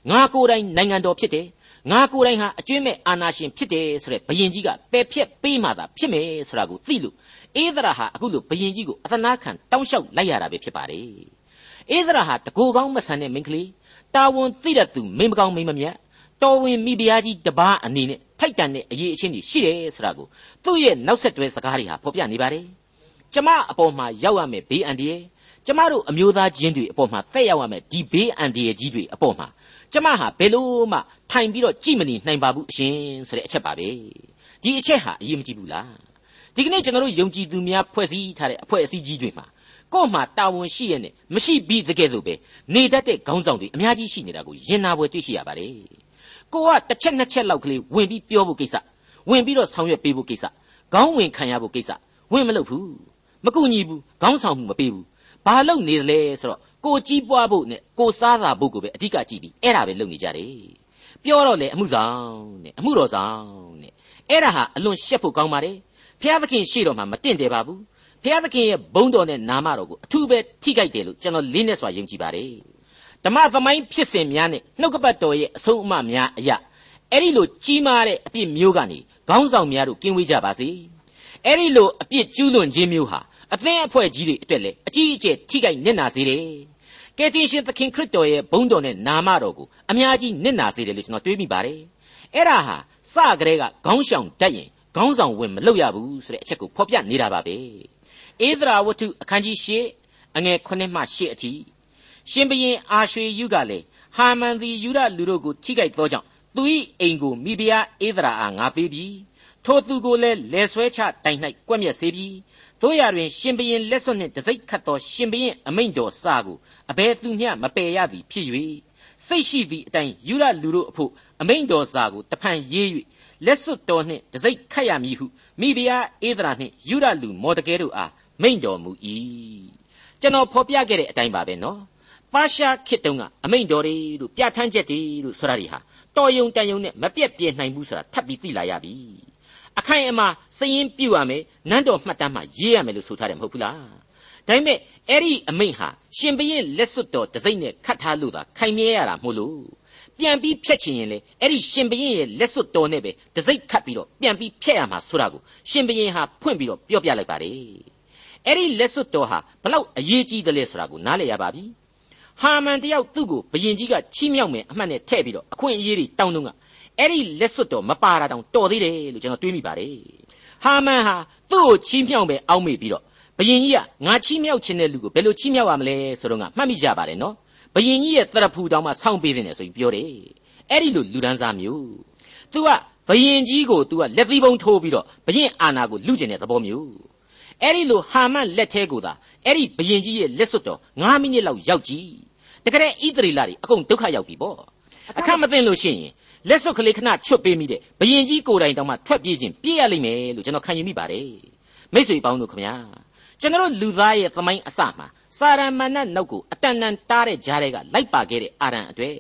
ငါကိုယ်တိုင်နိုင်ငံတော်ဖြစ်တယ် ငါကိုယ်တိုင်ဟာအကျွင့်မဲ့အာနာရှင်ဖြစ်တယ်ဆိုတဲ့ဘယင်ကြီးကပယ်ဖြက်ပေးမှသာဖြစ်မယ်ဆိုတာကိုသိလို့အေးသရာဟာအခုလိုဘယင်ကြီးကိုအသနာခံတောင်းလျှောက်လိုက်ရတာပဲဖြစ်ပါတယ်အေးသရာဟာတကိုယ်ကောင်းမဆန်တဲ့မိန်းကလေးတာဝန်သိတဲ့သူမိန်းမကောင်းမိန်းမမြတ်တော်ဝင်မိဖုရားကြီးတပားအနေနဲ့ထိုက်တန်တဲ့အရေးအချင်းကြီးရှိတယ်ဆိုတာကိုသူ့ရဲ့နောက်ဆက်တွဲစကားတွေဟာဖော်ပြနေပါတယ်ကျမအပေါ်မှာရောက်ရမယ်ဘေးအန္တရာယ်ကျမတို့အမျိုးသားချင်းတွေအပေါ်မှာတက်ရောက်ရမယ်ဒီဘေးအန္တရာယ်ကြီးတွေအပေါ်မှာ ကျမဟာဘယ်လို့မှထိုင်ပြီးတော့ကြည်မနေနိုင်ပါဘူးအရှင်ဆိုတဲ့အချက်ပါပဲဒီအချက်ဟာအရေးမကြီးဘူးလားဒီကနေ့ကျွန်တော်တို့ယုံကြည်သူများဖွဲ့စည်းထားတဲ့အဖွဲ့အစည်းကြီးတွေမှာကို့မှာတာဝန်ရှိရနဲ့မရှိပြီးတကယ်လို့ပဲနေတတ်တဲ့ခေါင်းဆောင်တွေအများကြီးရှိနေတာကိုရင်နာပွဲတွေ့ရှိရပါတယ်ကိုကတစ်ချက်နှစ်ချက်လောက်ကလေးဝင်ပြီးပြောဖို့ကိစ္စဝင်ပြီးတော့ဆောင်ရွက်ပေးဖို့ကိစ္စခေါင်းဝင်ခံရဖို့ကိစ္စဝင်မလုပ်ဘူးမကူညီဘူးခေါင်းဆောင်မှုမပေးဘူးဘာလုပ်နေတယ်လဲဆိုတော့ ကိုကြီးပွားဖို့နဲ့ကိုစားတာဖို့ကိုပဲအဓိကကြည့်ပြီးအဲ့ဒါပဲလုပ်နေကြတယ်ပြောတော့လေအမှုဆောင်နဲ့အမှုတော်ဆောင်နဲ့အဲ့ဒါဟာအလွန်ရှက်ဖို့ကောင်းပါတယ်ဖျားသခင်ရှေ့တော်မှာမတင့်တယ်ပါဘူးဖျားသခင်ရဲ့ဘုန်းတော်နဲ့နာမတော်ကိုအထူးပဲထိခိုက်တယ်လို့ကျွန်တော်လေးနဲ့စွာယုံကြည်ပါတယ်ဓမ္မသမိုင်းဖြစ်စဉ်များနဲ့နှုတ်ကပတ်တော်ရဲ့အဆုံးအမများအရာအဲ့ဒီလိုကြီးမားတဲ့အပြစ်မျိုးကနေခေါင်းဆောင်များတို့ကင်းဝေးကြပါစေအဲ့ဒီလိုအပြစ်ကျူးလွန်ခြင်းမျိုးဟာအသင်းအဖွဲ့ကြီးတွေအတွက်လည်းအကြီးအကျယ်ထိခိုက်နစ်နာစေတယ် ကယ်တင်ရှင်သခင်ခရစ်တော်ရဲ့ဘုန်းတော်နဲ့နာမတော်ကိုအများကြီးနစ်နာစေတယ်လို့ကျွန်တော်တွေးမိပါတယ်အဲ့ဒါဟာစကတည်းကခေါင်းဆောင်တတ်ရင်ခေါင်းဆောင်ဝင်မလုပ်ရဘူးဆိုတဲ့အချက်ကိုဖော်ပြနေတာပါပဲဧဒရာဝတ္ထုအခန်းကြီး၈အငယ်9မှ10အထိရှင်ဘရင်အာရွှေယုကလည်းဟာမန်သည်ယူရလူတို့ကိုထိခိုက်သောကြောင့်သူ၏အိမ်ကိုမိဖုရားဧဒရာအားငါပေးပြီးထိုသူကိုလည်းလဲဆွဲချတိုင်၌ကွက်မြက်စေပြီး တို့ရတွင်ရှင်ဘရင်လက်စွပ်နှင့်တစိ့ခတ်သောရှင်ဘရင်အမိန့်တော်စာကိုအဘယ်သူမျှမပယ်ရသည်ဖြစ်၍စိတ်ရှိသည့်အတိုင်းယူရလူတို့အဖို့အမိန့်တော်စာကိုတဖန်ရေး၍လက်စွပ်တော်နှင့်တစိ့ခတ်ရမည်ဟုမိဖုရားဧဒရာနှင့်ယူရလူမော်တကဲတို့အားမိန့်တော်မူ၏ကျွန်တော်ဖော်ပြခဲ့တဲ့အတိုင်းပါပဲနော်ပါရှားခေတ်တုန်းကအမိန့်တော်တွေလို့ပြဋ္ဌာန်းချက်တွေလို့ဆိုတာတွေဟာတော်ယုံတန်ယုံနဲ့မပြက်ပြဲနိုင်ဘူးဆိုတာထပ်ပြီးသိလာရပြီ အခိုင်အမာစရင်ပြုတ်ရမယ်နန်းတော်မှတ်တမ်းမှာရေးရမယ်လို့ဆိုထားတယ်မဟုတ်ဘူးလားဒါပေမဲ့အဲ့ဒီအမိန့်ဟာရှင်ဘရင်လက်စွပ်တော်တစိမ့်နဲ့ခတ်ထားလို့သာခိုင်မြဲရတာမို့လို့ပြန်ပြီးဖြတ်ချင်ရင်လေအဲ့ဒီရှင်ဘရင်ရဲ့လက်စွပ်တော်နဲ့ပဲတစိမ့်ခတ်ပြီးတော့ပြန်ပြီးဖြတ်ရမှာဆိုတာကိုရှင်ဘရင်ဟာဖွင့်ပြီးတော့ပြောပြလိုက်ပါတယ်အဲ့ဒီလက်စွပ်တော်ဟာဘလောက်အရေးကြီးတယ်လဲဆိုတာကိုနားလည်ရပါပြီဟာမန်တယောက်သူ့ကိုဘယင်ကြီးကချီးမြှောက်မယ်အမှတ်နဲ့ထည့်ပြီးတော့အခွင့်အရေးတွေတောင်းတော့က အဲ့ဒီလက်စွပ်တော်မပါတာတောင်တော်သေးတယ်လို့ကျွန်တော်တွေးမိပါတယ်ဟာမန်ဟာသူ့ကိုချီးမြှောက်မယ်အောက်မေ့ပြီးတော့ဘယင်ကြီးကငါချီးမြှောက်ခြင်းတဲ့လူကိုဘယ်လိုချီးမြှောက်ရမလဲဆိုတော့ကမှတ်မိကြပါတယ်နော်ဘယင်ကြီးရဲ့တရဖူတောင်မှဆောင်းပေးတယ်ဆိုပြီးပြောတယ်အဲ့ဒီလိုလူဒန်းစားမျိုး तू ကဘယင်ကြီးကို तू ကလက်သီးပုံထိုးပြီးတော့ဘယင်အာနာကိုလူကျင်တဲ့သဘောမျိုးအဲ့ဒီလိုဟာမန်လက်သေးကိုသာအဲ့ဒီဘယင်ကြီးရဲ့လက်စွပ်တော်9မိနစ်လောက်ရောက်ကြည့်တကယ်ဣသရေလတွေအကုန်ဒုက္ခရောက်ပြီပေါ့အခမသိလို့ရှိရင် လက်စွပ်ကလေးခဏချွတ်ပေးမိတဲ့ဘယင်ကြီးကိုယ်တိုင်တောင်မှထွက်ပြေးခြင်းပြေးရလိမ့်မယ်လို့ကျွန်တော်ခံယူမိပါတယ်မိတ်ဆွေပေါင်းတို့ခင်ဗျာကျွန်တော်လူသားရဲ့သမိုင်းအစမှာစာရမဏတ်နောက်ကိုအတန်တန်တားတဲ့ကြားတွေကလိုက်ပါခဲ့တဲ့အာရန်အတွေ့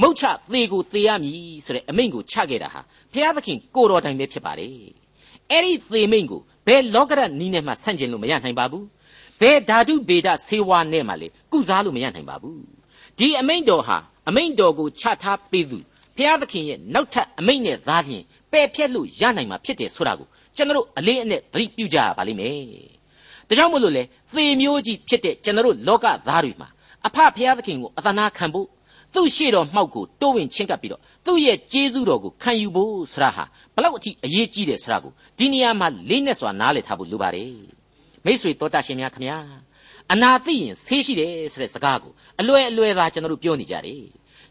မုတ်ချသေကိုသေရမည်ဆိုတဲ့အမိန့်ကိုချခဲ့တာဟာဘုရားသခင်ကိုတော်တိုင်ပဲဖြစ်ပါတယ်အဲ့ဒီသေမိန့်ကိုဘယ်လောကရနီးနဲ့မှဆန့်ကျင်လို့မရနိုင်ပါဘူးဘယ်ဓာတုဗေဒဆေးဝါးနဲ့မှလေကုစားလို့မရနိုင်ပါဘူးဒီအမိန့်တော်ဟာအမိန့်တော်ကိုချထားပေးသူ ဘုရားသခင်ရဲ့နောက်ထပ်အမိန့်နဲ့သားလျင်ပယ်ဖြတ်လို့ရနိုင်မှာဖြစ်တယ်ဆိုတာကိုကျွန်တော်အလေးအနက်သတိပြုကြရပါလိမ့်မယ်။ဒါကြောင့်မို့လို့လေသေမျိုးကြီးဖြစ်တဲ့ကျွန်တော်လောကသားတွေမှာအဖဘုရားသခင်ကိုအသနာခံဖို့သူ့ရှေ့တော်မှောက်ကိုတိုးဝင်ချင်းကပ်ပြီးတော့သူ့ရဲ့ကျေးဇူးတော်ကိုခံယူဖို့ဆရာဟာဘလောက်အထိအရေးကြီးတယ်ဆရာကိုဒီနေရာမှာလေးနဲ့စွာနားလည်ထားဖို့လိုပါတယ်။မိတ်ဆွေတော်တတ်ရှင်များခင်ဗျာအနာသိရင်ဆေးရှိတယ်ဆိုတဲ့စကားကိုအလွယ်အလွယ်သာကျွန်တော်တို့ပြောနေကြတယ်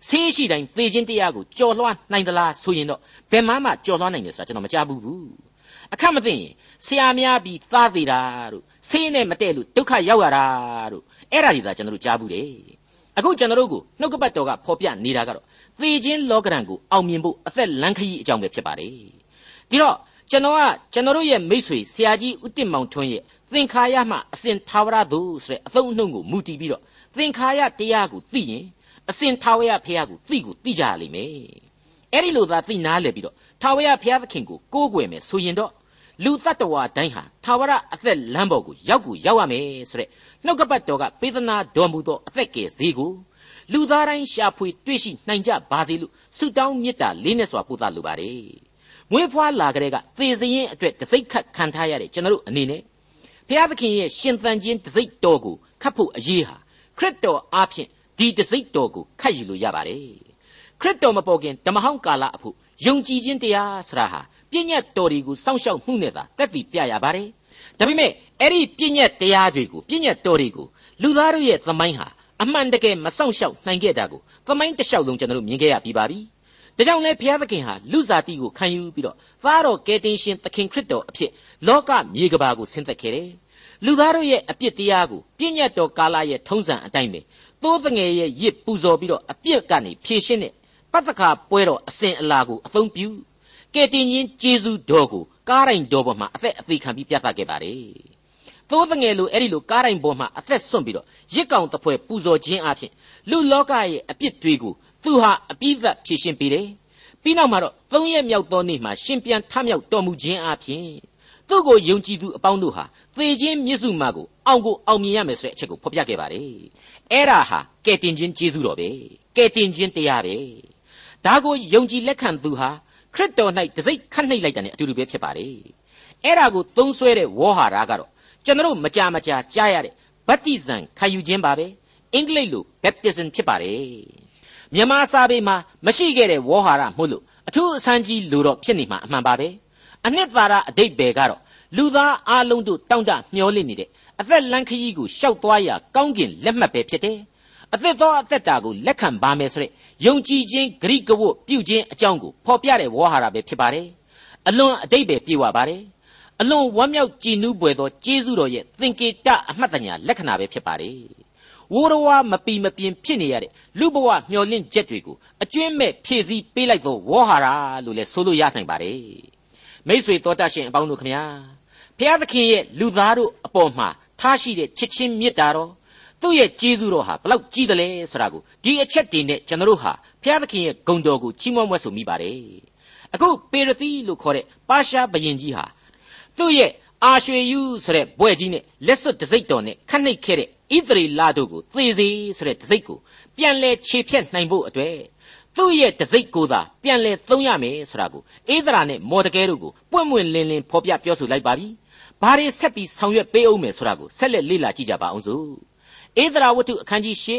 ဆေးရှိတိုင်းသေခြင်းတရားကိုကြော်လွှားနိုင်သလားဆိုရင်တော့ဘယ်မှမှကြော်လွှားနိုင်တယ်ဆိုတာကျွန်တော်မကြားဘူးဘူးအခက်မသိရင်ဆရာများပြီးသားသေးတာတို့ဆေးနဲ့မတည့်လို့ဒုက္ခရောက်ရတာတို့အဲ့ဒါတွေသာကျွန်တော်တို့ကြားဘူးတယ်အခုကျွန်တော်တို့ကိုနှုတ်ကပတ်တော်ကဖော်ပြနေတာကတော့သေခြင်းလောကရန်ကိုအောင်မြင်ဖို့အသက်လန်းခရီးအကြောင်းပဲဖြစ်ပါတယ်ဒီတော့ကျွန်တော်ကကျွန်တော်တို့ရဲ့မိษွေဆရာကြီးဦးတင့်မောင်ထွန်းရဲ့သင်္ခါရမှအစဉ်သာဝရသို့ဆိုတဲ့အသုံးအနှုန်းကိုမူတည်ပြီးတော့သင်္ခါရတရားကိုသိရင် အစဉ်သာဝရဖះကိုသိကိုသိကြရလိမ့်မယ်အဲ့ဒီလိုသာသိနားလည်ပြီးတော့သာဝရဖះသခင်ကိုကိုးကွယ်မယ်ဆိုရင်တော့လူတ attva တိုင်းဟာသာဝရအသက်လမ်းပေါ်ကိုရောက်ကိုရောက်ရမယ်ဆိုတဲ့နှုတ်ကပတ်တော်ကပေးသနာတော်မူသောအသက်ကယ်ဈေးကိုလူသားတိုင်းရှာဖွေတွေ့ရှိနိုင်ကြပါစေလို့ဆုတောင်းမေတ္တာလေးနဲ့စွာပို့သလိုပါတယ်။မွေးဖွားလာကြတဲ့ကသေစရင်အတွက်တစိ့ခတ်ခံထားရတဲ့ကျွန်တော်တို့အနေနဲ့ဖျားသခင်ရဲ့ရှင်သန်ခြင်းတစိ့တော်ကိုခတ်ဖို့အရေးဟာခရစ်တော်အားဖြင့် ဒီတစိ့တော်ကိုခတ်ယူလို့ရပါတယ်။ခရစ်တော်မပေါ်ခင်ဓမ္မဟောင်းကာလအဖို့ယုံကြည်ခြင်းတရားဆရာဟာပြည့်ညတ်တော်တွေကိုစောင့်ရှောက်မှုနဲ့သာတက်တည်ပြရပါတယ်။ဒါပေမဲ့အဲ့ဒီပြည့်ညတ်တရားတွေကိုပြည့်ညတ်တော်တွေကိုလူသားတို့ရဲ့သမိုင်းဟာအမှန်တကယ်မစောင့်ရှောက်နိုင်ခဲ့တာကိုသမိုင်းတစ်လျှောက်လုံးကျွန်တော်တို့မြင်ခဲ့ရပြီးပါပြီ။ဒါကြောင့်လဲဘုရားသခင်ဟာလူစားတီကိုခံယူပြီးတော့သားတော်ကယ်တင်ရှင်သခင်ခရစ်တော်အဖြစ်လောကမြေကဘာကိုဆင်းသက်ခဲ့တယ်။လူသားတို့ရဲ့အပြစ်တရားကိုပြည့်ညတ်တော်ကာလရဲ့ထုံးစံအတိုင်းပဲ သိုးတငယ်ရဲ့ရစ်ပူဇော်ပြီးတော့အပြစ်ကနေဖြေရှင်းတဲ့ပတ္တခါပွဲတော်အစဉ်အလာကိုအသုံးပြုကယ်တင်ရှင်ဂျေဇုတော်ကိုကားတိုင်းတော်ပေါ်မှာအသက်အသေးခံပြီးပြသခဲ့ပါတယ်။သိုးတငယ်လိုအဲ့ဒီလိုကားတိုင်းပေါ်မှာအသက်ဆွန့်ပြီးတော့ရစ်ကောင်တပွဲပူဇော်ခြင်းအပြင်လူလောကရဲ့အပြစ်တွေကိုသူဟာအပြည့်သက်ဖြေရှင်းပေးတယ်။ပြီးနောက်မှာတော့သုံးရက်မြောက်သောနေ့မှာရှင်ပြန်ထမြောက်တော်မူခြင်းအပြင် သူ့ကိုယုံကြည်သူအပေါင်းတို့ဟာသေခြင်းမြစ်စုမှာကိုအောင်ကိုအောင်မြင်ရမယ်ဆိုတဲ့အချက်ကိုဖော်ပြခဲ့ပါတယ်။အဲ့ဒါဟာကယ်တင်ခြင်းကျေးဇူးတော်ပဲ။ကယ်တင်ခြင်းတရားပဲ။ဒါကိုယုံကြည်လက်ခံသူဟာခရစ်တော်၌တစိ့ခတ်နှိပ်လိုက်တာ ਨੇ အတူတူပဲဖြစ်ပါလေအဲ့ဒါကိုသုံးဆွဲတဲ့ဝေါ်ဟာရကတော့ကျွန်တော်မကြာမကြာကြားရတဲ့ဗတ္တိဇံခံယူခြင်းပါပဲအင်္ဂလိပ်လို baptism ဖြစ်ပါတယ်မြန်မာစာပေမှာမရှိခဲ့တဲ့ဝေါ်ဟာရမို့လို့အထူးအဆန်းကြီးလိုတော့ဖြစ်နေမှာအမှန်ပါပဲ အနှစ်သာရအတိတ်ပဲကတော့လူသားအလုံးတို့တောင့်တမျောလင့်နေတဲ့အသက်လန်းခရီးကိုရှောက်သွားရကောင်းကင်လက်မှတ်ပဲဖြစ်တယ်အသက်သောအသက်တာကိုလက်ခံပါမယ်ဆိုတဲ့ယုံကြည်ခြင်းဂရိကဝတ်ပြုခြင်းအကြောင်းကိုဖော်ပြတဲ့ဝေါ်ဟာရပဲဖြစ်ပါတယ်အလွန်အတိတ်ပဲပြေဝပါတယ်အလွန်ဝမ်းမြောက်ကြည်နူးပွေသောကျေးဇူးတော်ရဲ့သင်္ကေတအမှတ်တညာလက္ခဏာပဲဖြစ်ပါတယ်ဝိုးတော်ဝါမပီမပြင်းဖြစ်နေရတဲ့လူဘဝမျောလင့်ချက်တွေကိုအကျွင့်မဲ့ဖြည့်ဆည်းပေးလိုက်သောဝေါ်ဟာရလို့လည်းဆိုလို့ရနိုင်ပါတယ် မိษွေတော်တတ်ရှင်အပေါင်းတို့ခမညာဖျားသခင်ရဲ့လူသားတို့အပေါ်မှာထားရှိတဲ့ချစ်ချင်းမေတ္တာတော်သူ့ရဲ့ကျေးဇူးတော်ဟာဘလောက်ကြီးတယ်လဲဆိုတာကိုဒီအချက်တွေနဲ့ကျွန်တော်တို့ဟာဘုရားသခင်ရဲ့ဂုဏ်တော်ကိုချီးမွမ်းမွဲ့ဆိုမိပါတယ်အခုပေရသီလို့ခေါ်တဲ့ပါရှားဘယင်ကြီးဟာသူ့ရဲ့အာရွှေယူဆိုတဲ့ဘွဲ့ကြီးနဲ့လက်စွပ်တစိမ့်တော်နဲ့ခတ်နှိပ်ခဲ့တဲ့ဣသရေလတို့ကိုသေစေဆိုတဲ့တစိမ့်ကိုပြန်လဲခြေဖြတ်နိုင်ဖို့အတွက် သူ့ရဲ့တစိမ့်ကိုသာပြန်လဲသုံးရမယ်ဆိုတာကိုဧဒရာနဲ့မော်ဒကဲတို့ကိုပွင့်ပွင့်လင်းလင်းဖော်ပြပြောဆိုလိုက်ပါပြီ။ဘာတွေဆက်ပြီးဆောင်ရွက်ပေးအောင်မယ်ဆိုတာကိုဆက်လက်လေ့လာကြည့်ကြပါအောင်စို့။ဧဒရာဝတ္ထုအခန်းကြီး၈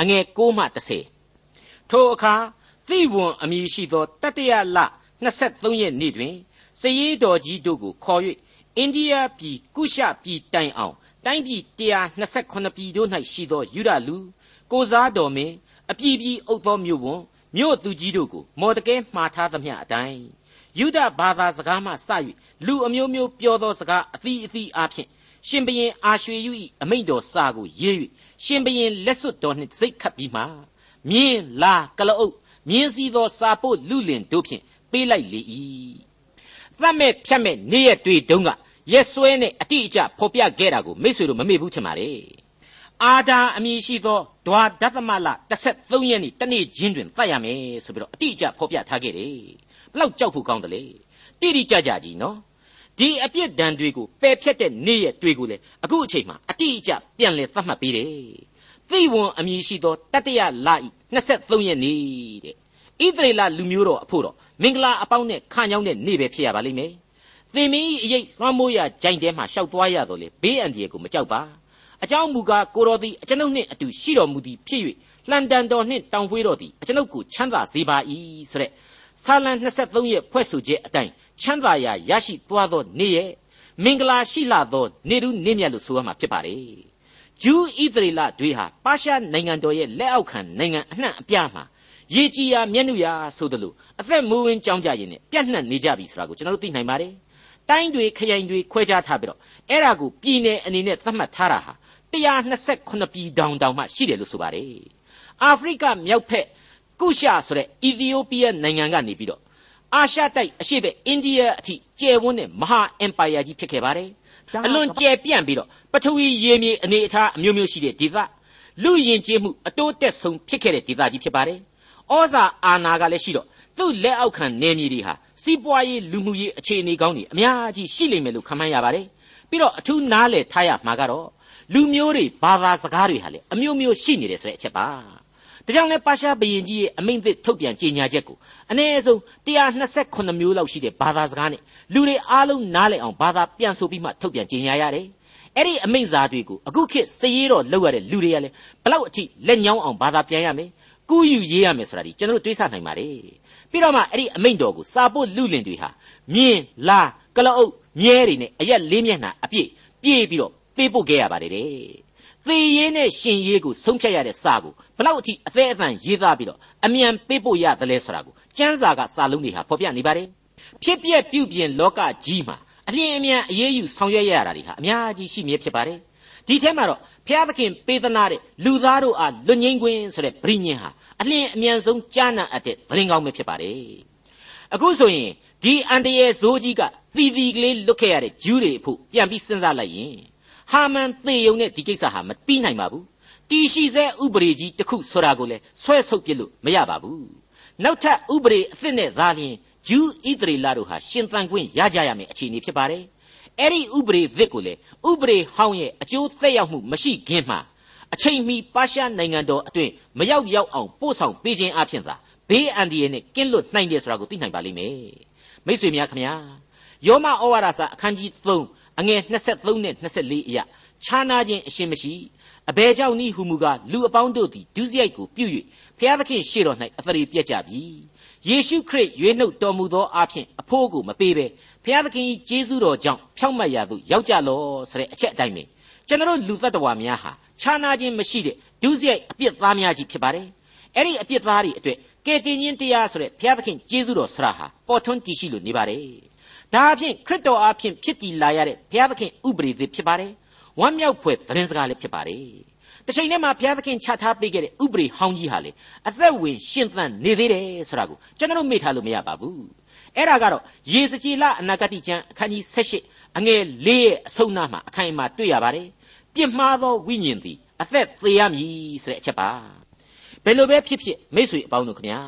အငယ်၉မှ10ထိုအခါသိဝန်အမည်ရှိသောတတရလ23ရက်နေ့တွင်စည်ရတော်ကြီးတို့ကိုခေါ်၍အိန္ဒိယပြည်ကုရှပြည်တိုင်အောင်တိုင်းပြည်128ပြည်တို့၌ရှိသောယူဒလူကိုစားတော်မင်းအပြည်ပြည်အုပ်သောမြို့ဝန် မြို့သူကြီးတို့ကိုမော်တကဲမှားထားသမျှအတိုင်းယူဒဘာသာစကားမှစ၍လူအမျိုးမျိုးပြောသောစကားအသီးအသီးအားဖြင့်ရှင်ဘရင်အာရွှေယု၏အမိန့်တော်စာကိုရေး၍ရှင်ဘရင်လက်စွပ်တော်နှင့်စိတ်ခတ်ပြီးမှမြင်းလာကလအုပ်မြင်းစည်းသောစာပို့လူလင်တို့ဖြင့်ပေးလိုက်လေ၏သတ်မဲ့ဖြတ်မဲ့နေ့ရက်တွေတုန်းကရက်စွဲနဲ့အတိအကျဖော်ပြခဲ့တာကိုမိတ်ဆွေတို့မမေ့ဘူးထင်ပါလေ အာဒါအမည်ရှိသောဒွါဒသမလ13ရက်နေ့တနေ့ချင်းတွင်တတ်ရမယ်ဆိုပြီးတော့အတိအကျဖော်ပြထားခဲ့တယ်ဘလောက်ကြောက်ဖို့ကောင်းတယ်လေတိတိကျကျကြီးနော်ဒီအပြစ်ဒဏ်တွေကိုပယ်ဖြတ်တဲ့နေ့ရက်တွေကိုလေအခုအချိန်မှာအတိအကျပြန်လည်သတ်မှတ်ပေးတယ်သိဝန်အမည်ရှိသောတတရလဤ23ရက်နေ့တဲ့ဣသရေလလူမျိုးတော်အဖို့တော့မင်္ဂလာအပေါင်းနဲ့ခါညောင်းတဲ့နေ့ပဲဖြစ်ရပါလိမ့်မယ်သင်မင်းအရေးလွှမ်းမိုးရဂျိုင်တဲမှာရှောက်သွားရတော့လေဘေးအန္တရာယ်ကိုမကြောက်ပါ အကြောင်းမူကားကိုတော်သည်အကျွန်ုပ်နှင့်အတူရှိတော်မူသည်ဖြစ်၍လှန်တန်တော်နှင့်တောင်ဖွေးတော်သည်အကျွန်ုပ်ကိုချမ်းသာစေပါ၏ဆိုတဲ့ဆာလံ23ရဲ့ဖွဲ့ဆိုချက်အတိုင်းချမ်းသာရာရရှိသွားသောနေ့ရဲ့မင်္ဂလာရှိလာသောနေရုနေမြတ်လို့ဆိုရမှာဖြစ်ပါတယ်ဂျူးဣသရေလတွေဟာပါရှားနိုင်ငံတော်ရဲ့လက်အောက်ခံနိုင်ငံအနှံ့အပြားမှာရေကြည်ရာမျက်နှာရာဆိုသလိုအသက်မူးဝင်းကြောင်းကြရင်နဲ့ပြန့်နှံ့နေကြပြီဆိုတာကိုကျွန်တော်တို့သိနိုင်ပါတယ်တိုင်းတွေခရိုင်တွေခွဲခြားထားပြီးတော့အဲ့ဒါကိုပြည်နယ်အနေနဲ့သတ်မှတ်ထားတာဟာ 128ပြည်တောင်တောင်မှရှိတယ်လို့ဆိုပါတယ်အာဖရိကမြောက်ဖက်ကုရှာဆိုတဲ့အီသီယိုးပီးယားနိုင်ငံကနေပြီးတော့အာရှတိုက်အရှေ့ဘက်အိန္ဒိယအထိကျယ်ဝန်းတဲ့မဟာအင်ပါယာကြီးဖြစ်ခဲ့ပါတယ်အလွန်ကျယ်ပြန့်ပြီးတော့ပထဝီရေမြေအနေအထားအမျိုးမျိုးရှိတဲ့ဒေသလူယဉ်ကျေးမှုအတိုးတက်ဆုံးဖြစ်ခဲ့တဲ့ဒေသကြီးဖြစ်ပါတယ်ဩဇာအာဏာကလည်းရှိတော့သူ့လက်အောက်ခံနယ်မြေတွေဟာစီးပွားရေးလူမှုရေးအခြေအနေကောင်းတွေအများကြီးရှိလိမ့်မယ်လို့ခန့်မှန်းရပါတယ်ပြီးတော့အထူးနားလည်ထားရမှာကတော့ လူမျိုးတွေဘာသာစကားတွေဟာလေအမျိုးမျိုးရှိနေတယ်ဆိုတဲ့အချက်ပါဒါကြောင့်လဲပါရှားဘရင်ကြီးရဲ့အမိန့်သစ်ထုတ်ပြန်ကြေညာချက်ကိုအနည်းဆုံး128မျိုးလောက်ရှိတဲ့ဘာသာစကားနဲ့လူတွေအားလုံးနားလည်အောင်ဘာသာပြန်ဆိုပြီးမှထုတ်ပြန်ကြေညာရတယ်အဲ့ဒီအမိန့်စာတွေကိုအခုခေတ်စည်ရတော့လောက်ရတဲ့လူတွေကလည်းဘလောက်အထိလက်ညောင်းအောင်ဘာသာပြန်ရမယ်ကူးယူရေးရမယ်ဆိုတာဒီကျွန်တော်တို့တွေးဆနိုင်ပါတယ်ပြီးတော့မှအဲ့ဒီအမိန့်တော်ကိုစာပို့လူလင်တွေဟာမြင်းလာကလအုပ်မြဲတွေနဲ့အရက်လေးမျက်နှာအပြည့်ပြေးပြီးတော့ ပေးပို့ခဲ့ရပါတယ်တဲ့သေရေးနဲ့ရှင်ရေးကိုဆုံးဖြတ်ရတဲ့စာကိုဘလောက်အထိအသေးအသန်ရေးသားပြီးတော့အမြန်ပေးပို့ရသလဲဆိုတာကိုကျမ်းစာကစာလုံးတွေဟာဖော်ပြနေပါတယ်ဖြစ်ပျက်ပြုပြင်လောကကြီးမှာအလျင်အမြန်အရေးယူဆောင်ရွက်ရတာတွေဟာအများကြီးရှိမြဲဖြစ်ပါတယ်ဒီထဲမှာတော့ဘုရားသခင်ပေးသနာတဲ့လူသားတို့အားလွတ်ငင်းခွင့်ဆိုတဲ့ဗြိညင်ဟာအလျင်အမြန်ဆုံးကြားနာအပ်တဲ့သတင်းကောင်းပဲဖြစ်ပါတယ်အခုဆိုရင်ဒီအန်တရဲ့ဇိုးကြီးကသီသီကလေးလွတ်ခဲ့ရတဲ့ဂျူးတွေအဖို့ပြန်ပြီးစဉ်းစားလိုက်ရင် ဟာမန်သေယုံနဲ့ဒီကိစ္စဟာမပြီးနိုင်ပါဘူးတီရှိစေဥပဒေကြီးတစ်ခုဆိုတာကိုလည်းဆွဲဆုပ်ပြစ်လို့မရပါဘူးနောက်ထပ်ဥပဒေအသစ်နဲ့သာလျှင်ဂျူးဣသရေလတို့ဟာရှင်သန်ခွင့်ရကြရမယ်အခြေအနေဖြစ်ပါတယ်အဲ့ဒီဥပဒေသစ်ကိုလေဥပဒေဟောင်းရဲ့အကျိုးသက်ရောက်မှုမရှိခင်မှာအချိန်မီပါရှားနိုင်ငံတော်အတွင်းမရောက်ရောက်အောင်ပို့ဆောင်ပေးခြင်းအပြင်သာဘေးအန္တရာယ်နဲ့ကင်းလွတ်နိုင်တယ်ဆိုတာကိုသိနိုင်ပါလိမ့်မယ်မိတ်ဆွေများခင်ဗျာယောမဩဝါဒစာအခန်းကြီး3 အငယ်23နဲ့24အရာခြားနာခြင်းအရှင်းမရှိအဘယ်ကြောင့်နည်းဟုမူကားလူအပေါင်းတို့သည်ဒုစရိုက်ကိုပြု၍ဖျားသခင်ရှေ့တော်၌အသရေပြက်ကြပြီယေရှုခရစ်ရွေးနှုတ်တော်မူသောအဖြစ်အဖို့ကိုမပေးဘဲဖျားသခင်ကြီးကျေးဇူးတော်ကြောင့်ဖြောင့်မတ်ရာသို့ရောက်ကြလောဆိုတဲ့အချက်အတိုင်းပဲကျွန်တော်လူသက်တော်များဟာခြားနာခြင်းမရှိတဲ့ဒုစရိုက်အပြစ်သားများကြီးဖြစ်ပါတယ်အဲ့ဒီအပြစ်သားတွေအတွက်ကယ်တင်ခြင်းတရားဆိုတဲ့ဘုရားသခင်ကျေးဇူးတော်ဆရာဟာပေါ်ထွန်းတည်ရှိလို့နေပါတယ် ဒါအဖြစ်ခရစ်တော်အဖြစ်ဖြစ်တည်လာရတဲ့ဘုရားသခင်ဥပဒေသစ်ဖြစ်ပါတယ်ဝမ်းမြောက်ဖွယ်သတင်းစကားလည်းဖြစ်ပါတယ်တစ်ချိန်တည်းမှာဘုရားသခင်ချထားပေးခဲ့တဲ့ဥပဒေဟောင်းကြီးဟာလေအသက်ဝင်ရှင်သန်နေသေးတယ်ဆိုတာကိုကျွန်တော်မေ့ထားလို့မရပါဘူးအဲ့ဒါကတော့ယေစကြည်လအနာဂတိကျမ်းအခန်းကြီး78အငယ်၄ရဲ့အဆုံးနာမှာအခိုင်အမာတွေ့ရပါတယ်ပြစ်မှားသောဝိညာဉ်သည်အသက်သေရမည်ဆိုတဲ့အချက်ပါဘယ်လိုပဲဖြစ်ဖြစ်မိษွေအပေါင်းတို့ခမညာ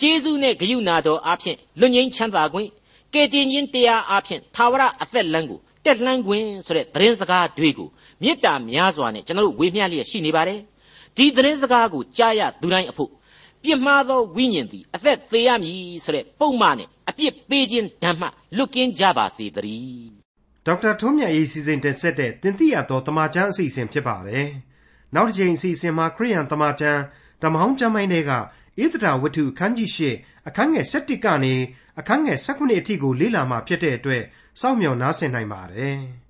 ကျေးဇူးနဲ့ဂရုဏာတော်အားဖြင့်လွတ်ငင်းချမ်းသာခွင့် ကယ်တင်ခြင်းတရားအားဖြင့်သာဝရအသက်လမ်းကိုတက်လှမ်းခွင့်ဆိုတဲ့သတင်းစကားတွေကိုမေတ္တာများစွာနဲ့ကျွန်တော်တို့ဝေမျှလျက်ရှိနေပါတယ်ဒီသတင်းစကားကိုကြားရသူတိုင်းအဖို့ပြစ်မှားသောဝိညာဉ်သည်အသက်သေရမည်ဆိုတဲ့ပုံမှန်နဲ့အပြစ်ပေးခြင်းဓမ္မလွတ်ကင်းကြပါစေတည်း
ဒေါက်တာထွန်းမြတ်ရေးစီစဉ်တင်ဆက်တဲ့တင်ပြတော်တမချန်းအစီအစဉ်ဖြစ်ပါတယ်နောက်တစ်ချိန်အစီအစဉ်မှာခရိယန်တမချန်းဓမ္မဟောင်းကျမ်းပိုင်းတွေကဣသဒဝတ္ထုအခန်းကြီး၈အခန်းငယ်၁၁ကနေ အခန်းငယ်၁၈အထိကိုလေ့လာမှဖြစ်တဲ့အတွက်စောင့်မျှော်နားဆင်နိုင်ပါတယ်။